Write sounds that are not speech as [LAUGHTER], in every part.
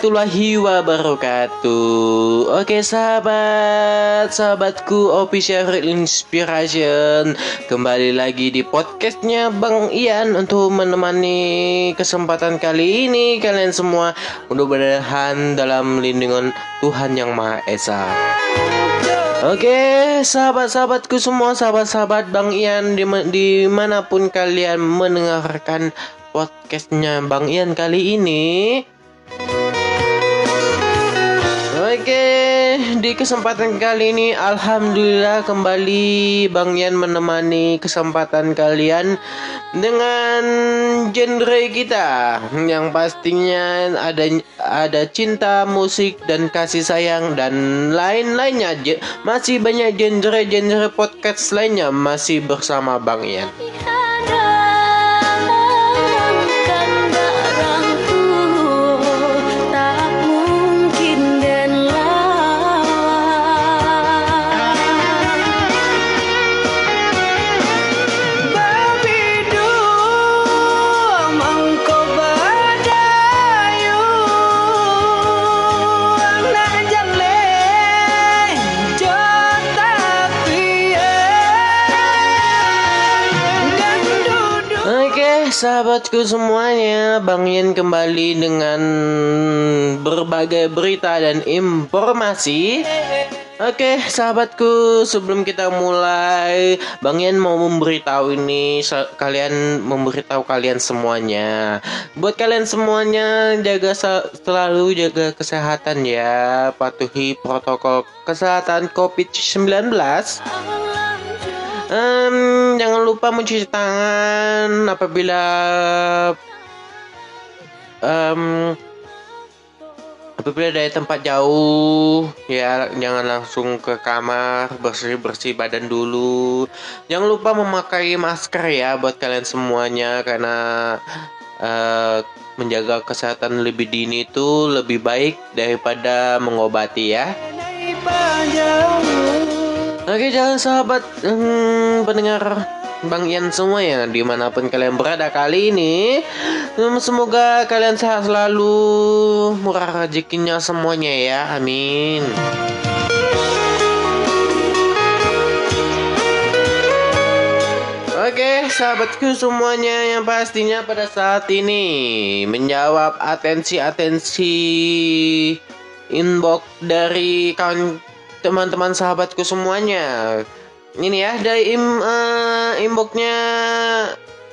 Warahmatullahi wabarakatuh. Oke sahabat Sahabatku Official Inspiration. Kembali lagi di podcastnya Bang Ian Untuk menemani kesempatan kali ini Kalian semua. Mudah-mudahan dalam lindungan Tuhan Yang Maha Esa. Oke, sahabat-sahabatku semua, sahabat-sahabat Bang Ian di mana pun kalian mendengarkan podcastnya Bang Ian kali ini. Oke, di kesempatan kali ini Alhamdulillah kembali Bang Yan menemani kesempatan kalian dengan genre kita yang pastinya ada ada cinta, musik dan kasih sayang dan lain-lainnya. Masih banyak genre-genre podcast lainnya masih bersama Bang Yan. Sahabatku semuanya, Bang Yen kembali dengan berbagai berita dan informasi. Oke, sahabatku, sebelum kita mulai, Bang Yen mau memberitahu ini kalian memberitahu kalian semuanya. Buat kalian semuanya jaga selalu jaga kesehatan ya, patuhi protokol kesehatan COVID-19 um, jangan lupa mencuci tangan apabila um, apabila dari tempat jauh. Ya jangan langsung ke kamar bersih bersih badan dulu. Jangan lupa memakai masker ya buat kalian semuanya karena uh, menjaga kesehatan lebih dini itu lebih baik daripada mengobati ya. Oke jangan sahabat hmm, pendengar Bang Ian semua ya di mana pun kalian berada kali ini. Hmm, Semoga kalian sehat selalu Murah rezekinya semuanya ya Amin. Oke sahabatku semuanya yang pastinya pada saat ini Menjawab atensi-atensi inbox dari kawan teman-teman sahabatku semuanya. Ini ya dari im, uh, inboxnya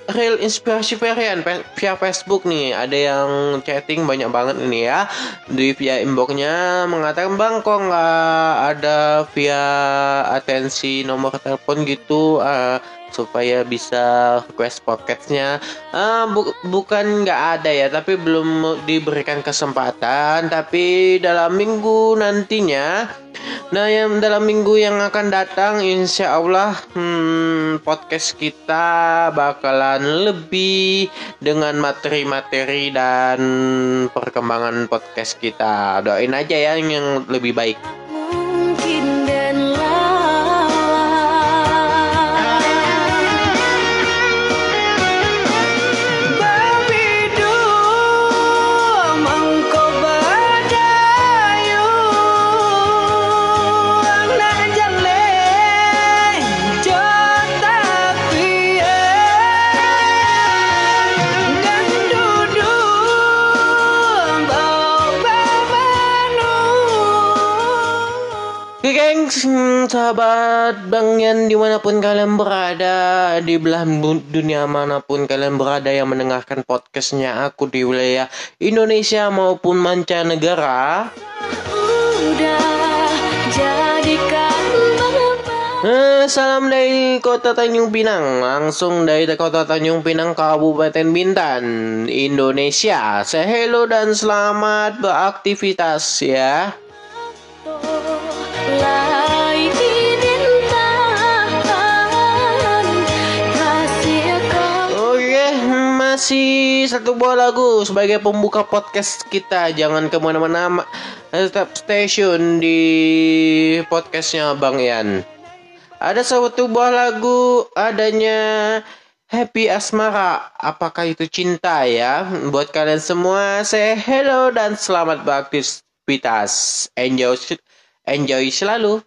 Real Inspirasi Varian via Facebook nih ada yang chatting banyak banget ini ya di via inboxnya mengatakan bang kok nggak ada via atensi nomor telepon gitu uh, supaya bisa request pocketnya. Uh, bu bukan nggak ada ya tapi belum diberikan kesempatan. Tapi dalam minggu nantinya nah yang dalam minggu yang akan datang insya Allah hmm, podcast kita bakalan lebih dengan materi-materi dan perkembangan podcast kita. Doain aja ya yang lebih baik sahabat Bang Yan di mana pun kalian berada di belahan dunia mana pun kalian berada yang mendengarkan podcastnya aku di wilayah Indonesia maupun mancanegara. Eh, salam dari kota Tanjung Pinang Langsung dari kota Tanjung Pinang Kabupaten Bintan Indonesia Say hello dan selamat beraktivitas ya masih satu buah lagu sebagai pembuka podcast kita. Jangan ke mana-mana, tetap station di podcastnya Bang Ian. Ada satu buah lagu adanya happy asmara. Apakah itu cinta ya? Buat kalian semua, saya hello dan selamat beraktivitas. Enjoy, enjoy selalu.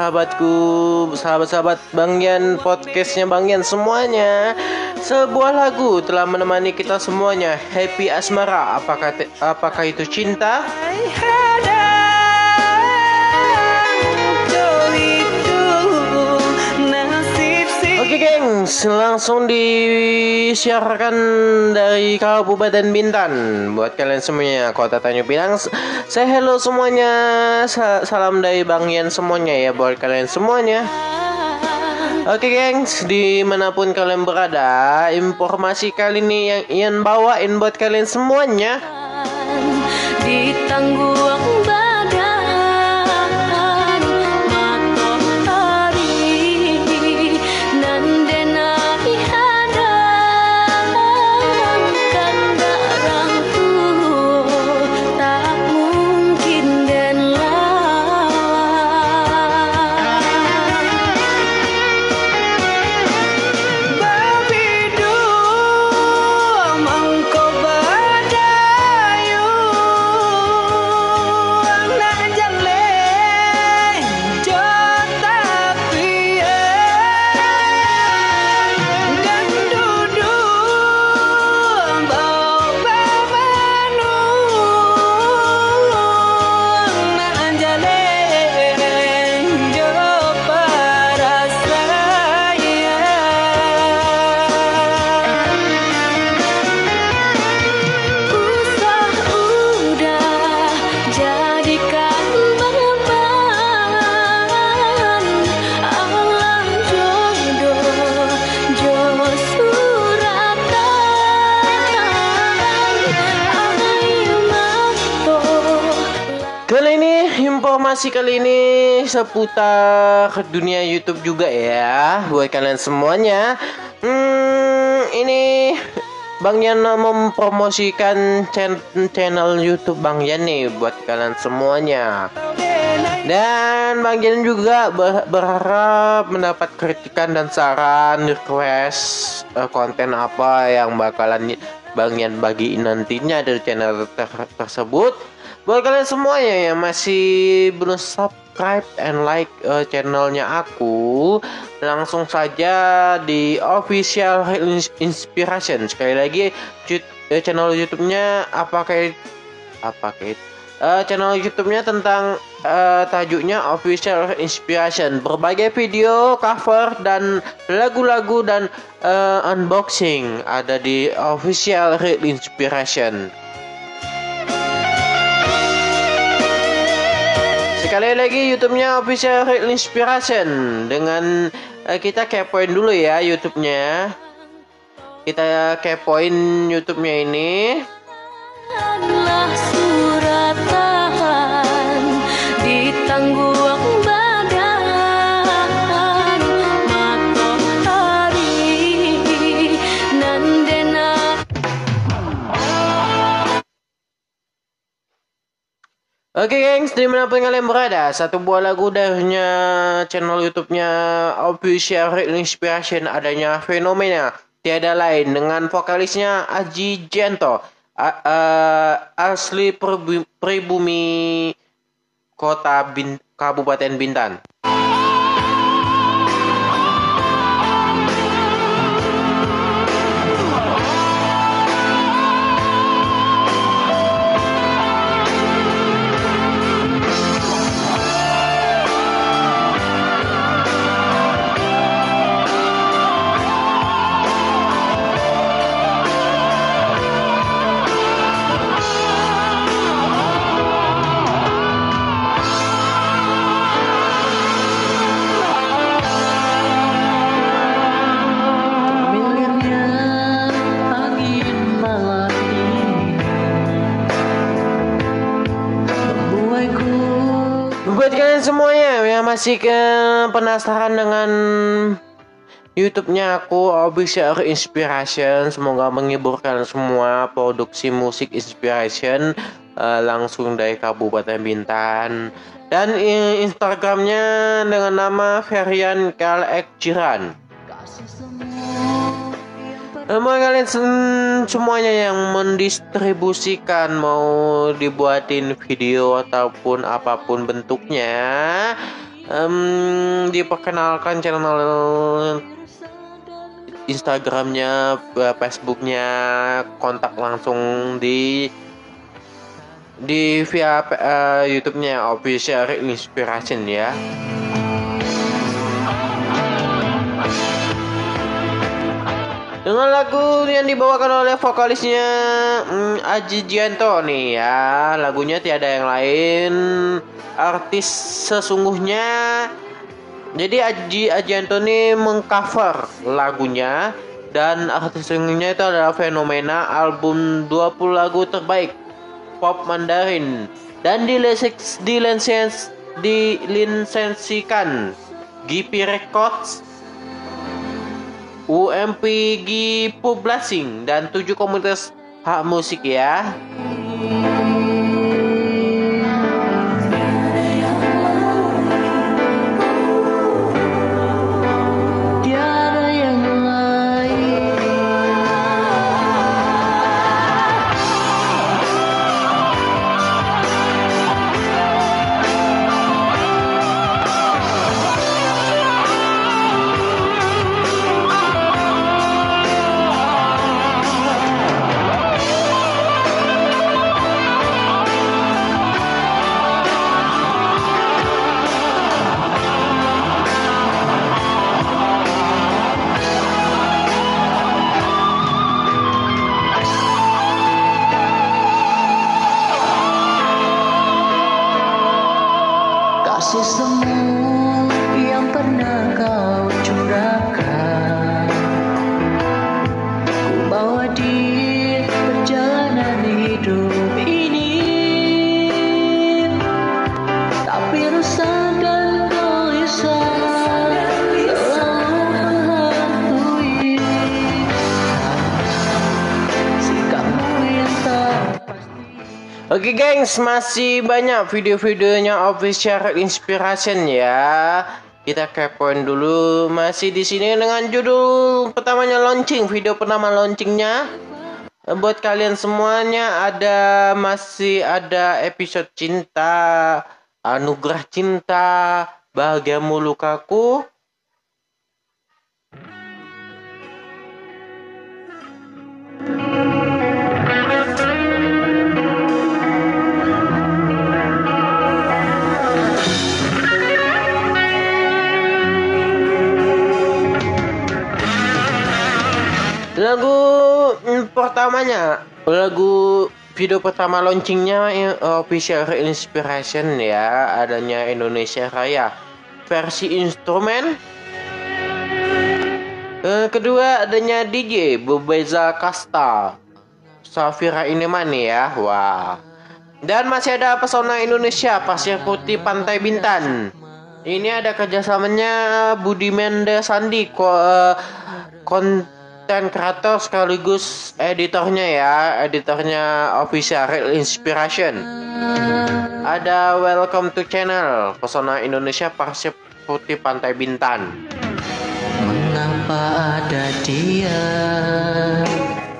Sahabatku, sahabat-sahabat Bang Yan podcastnya Bang Yan semuanya. Sebuah lagu telah menemani kita semuanya. Happy Asmara, apakah apakah itu cinta? Oke gengs, langsung disiarkan dari Kabupaten Bintan. Buat kalian semuanya, Kota Tanjung Pinang Saya hello semuanya, salam dari Bang Yan semuanya ya buat kalian semuanya. Oke gengs, di mana pun kalian berada Informasi kali ini yang Ian bawain buat kalian semuanya. Di tangguh informasi kali ini seputar dunia YouTube juga ya buat kalian semuanya. Hmm, ini Bang Yan mempromosikan channel YouTube Bang Yan nih buat kalian semuanya. Dan Bang Yan juga berharap mendapat kritikan dan saran request uh, konten apa yang bakalan Bang Yan bagiin nantinya dari channel ter tersebut buat kalian semuanya yang masih belum subscribe and like uh, channelnya aku langsung saja di official inspiration. Sekali lagi uh, channel YouTube-nya apa kayak apa kayak uh, channel YouTube-nya tentang uh, tajuknya official inspiration. Berbagai video cover dan lagu-lagu dan uh, unboxing ada di official inspiration Sekali lagi YouTube-nya Official Real Inspiration dengan uh, kita kepoin dulu ya YouTube-nya. Kita kepoin YouTube-nya ini. Adalah suratan Oke okay, gengs, di mana pun kalian berada, satu buah lagu darinya channel YouTube-nya Official Inspiration adanya fenomena tiada lain dengan vokalisnya Aji Jento, uh, asli pribumi kota Bin Kabupaten Bintan. Semuanya yang masih ke penasaran dengan YouTube-nya aku Official Inspiration. Semoga menghibur kalian semua produksi musik inspiration uh, langsung dari Kabupaten Bintan. Dan Instagramnya dengan nama Ferian Kalek Jiran Mau kalian semuanya yang mendistribusikan mau dibuatin video ataupun apa pun bentuknya um, diperkenalkan channel Instagramnya, Facebooknya, kontak langsung di di via uh, YouTube-nya Official Inspiration ya. Dengan lagu yang dibawakan oleh vokalisnya hmm, Aji Jianto nih ya. Lagunya tiada yang lain. Artis sesungguhnya. Jadi Aji Ajianto ini mengcover lagunya. Dan artis sesungguhnya itu adalah fenomena album 20 lagu terbaik Pop Mandarin. Dan dilisens, dilisensikan GP Records UMPG Publishing dan tujuh komunitas hak musik ya. Oke gengs, masih banyak video-videonya official inspiration ya. Kita kepoin dulu masih di sini dengan judul pertamanya launching, video pertama launchingnya. Buat kalian semuanya ada masih ada episode cinta, anugerah cinta, bahagia mulukaku, lagu mm, pertamanya. Lagu video pertama launchingnya official inspiration ya adanya Indonesia Raya. Versi instrumen. Uh, kedua adanya DJ Bebeza Kasta. Safira Inemani ya wah. Dan masih ada pesona Indonesia Pasir Putih Pantai Bintan. Ini ada kerjasamanya Budi Mendes Sandi ko, uh, kon konten kreator sekaligus editornya ya editornya official Real Inspiration. Ada welcome to channel pesona Indonesia Persib Putih Pantai Bintan. Mengapa ada dia?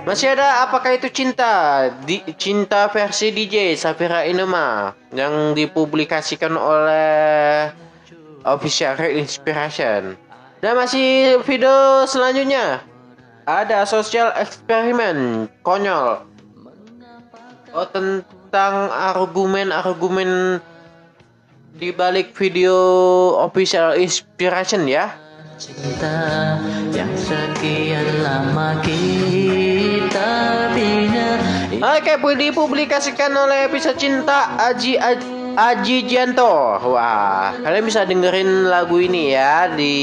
Masih ada apakah itu cinta? Di cinta versi DJ Safira Inema yang dipublikasikan oleh official Real Inspiration. Dan masih video selanjutnya ada sosial eksperimen konyol. Oh tentang argumen-argumen di balik video official inspiration ya. Cinta yang sekian lama kita bina. Oke, okay, dipublikasikan oleh episode cinta Aji Aji, Aji Janto. Wah, kalian bisa dengerin lagu ini ya di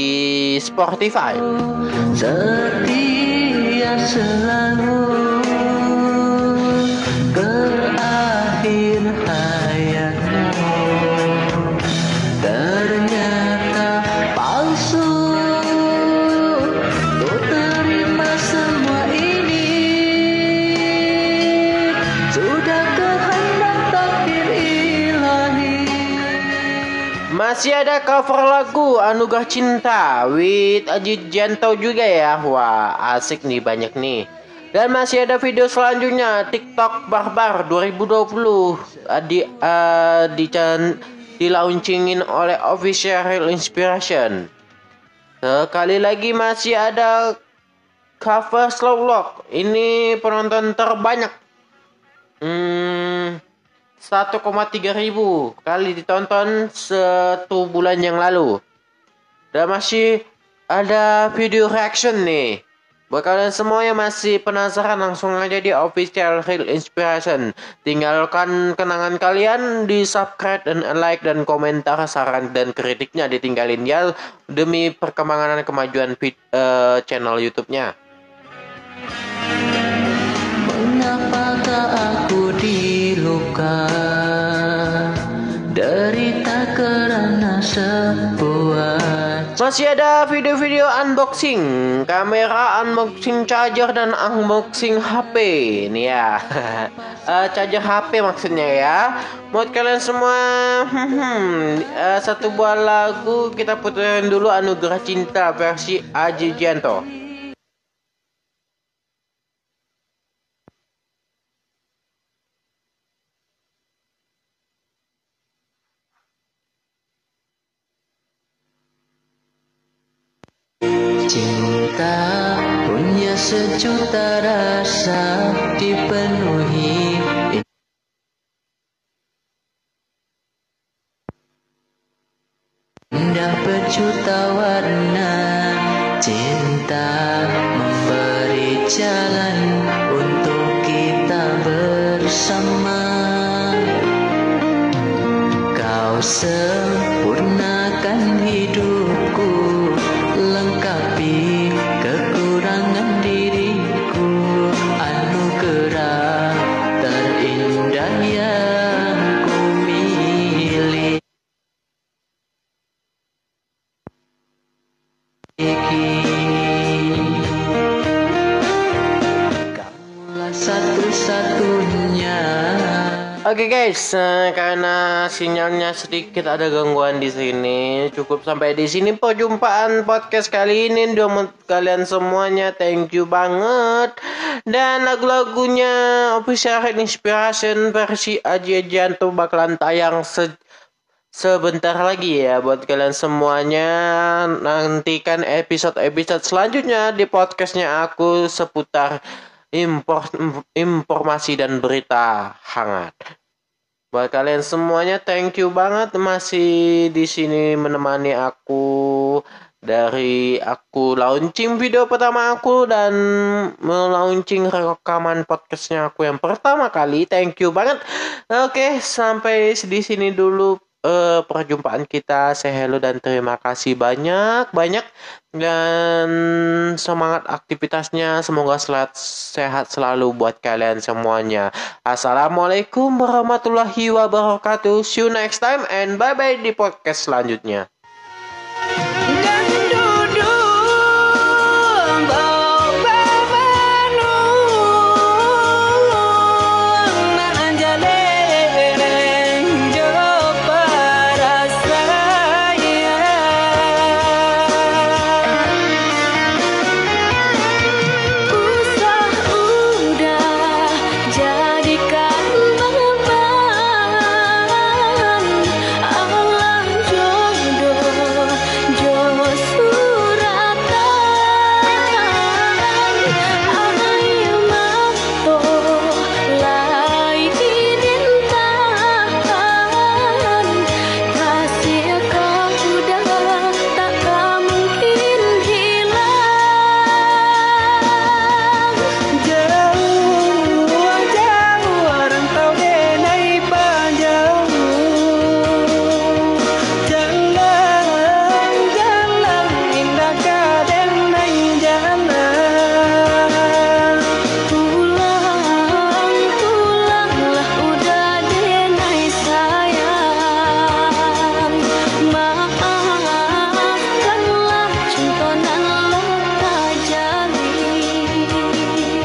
Spotify. Setia selalu Masih ada cover lagu Anugerah Cinta with Ajit Janto juga ya. Wah, asik nih banyak nih. Dan masih ada video selanjutnya TikTok Barbar 2020 di uh, di di launchingin oleh Official Inspiration. Sekali lagi masih ada cover Slow Lock. Ini penonton terbanyak. Hmm, 1,3 ribu kali ditonton satu bulan yang lalu. Dan masih ada video reaction nih. Buat kalian semua yang masih penasaran langsung aja di official Real Inspiration. Tinggalkan kenangan kalian di subscribe dan like dan komentar saran dan kritiknya ditinggalin ya demi perkembangan dan kemajuan uh, channel YouTube-nya. Mengapakah aku diluka Derita karena sebuah Masih ada video-video unboxing Kamera unboxing charger dan unboxing HP Ini ya. Uh, [LAUGHS] Charger HP maksudnya ya. Buat kalian semua uh, [LAUGHS] Satu buah lagu Kita puterin dulu Anugerah Cinta versi Aji Janto Cinta punya sejuta rasa dipenuhi. Indah berjuta warna Oke okay guys, uh, karena sinyalnya sedikit ada gangguan di sini, cukup sampai di sini perjumpaan podcast kali ini. Untuk kalian semuanya, thank you banget. Dan lagu-lagunya official inspiration versi Aji Janto bakalan tayang se sebentar lagi ya buat kalian semuanya. Nantikan episode-episode selanjutnya di podcastnya aku seputar impor, informasi dan berita hangat. Buat kalian semuanya thank you banget masih di sini menemani aku dari aku launching video pertama aku dan melaunching rekaman podcastnya aku yang pertama kali. Thank you banget. Oke, sampai di sini dulu uh, perjumpaan kita. Saya hello dan terima kasih banyak banyak dan semangat aktivitasnya. Semoga selat, sehat selalu buat kalian semuanya. Assalamualaikum warahmatullahi wabarakatuh. See you next time and bye bye di podcast selanjutnya.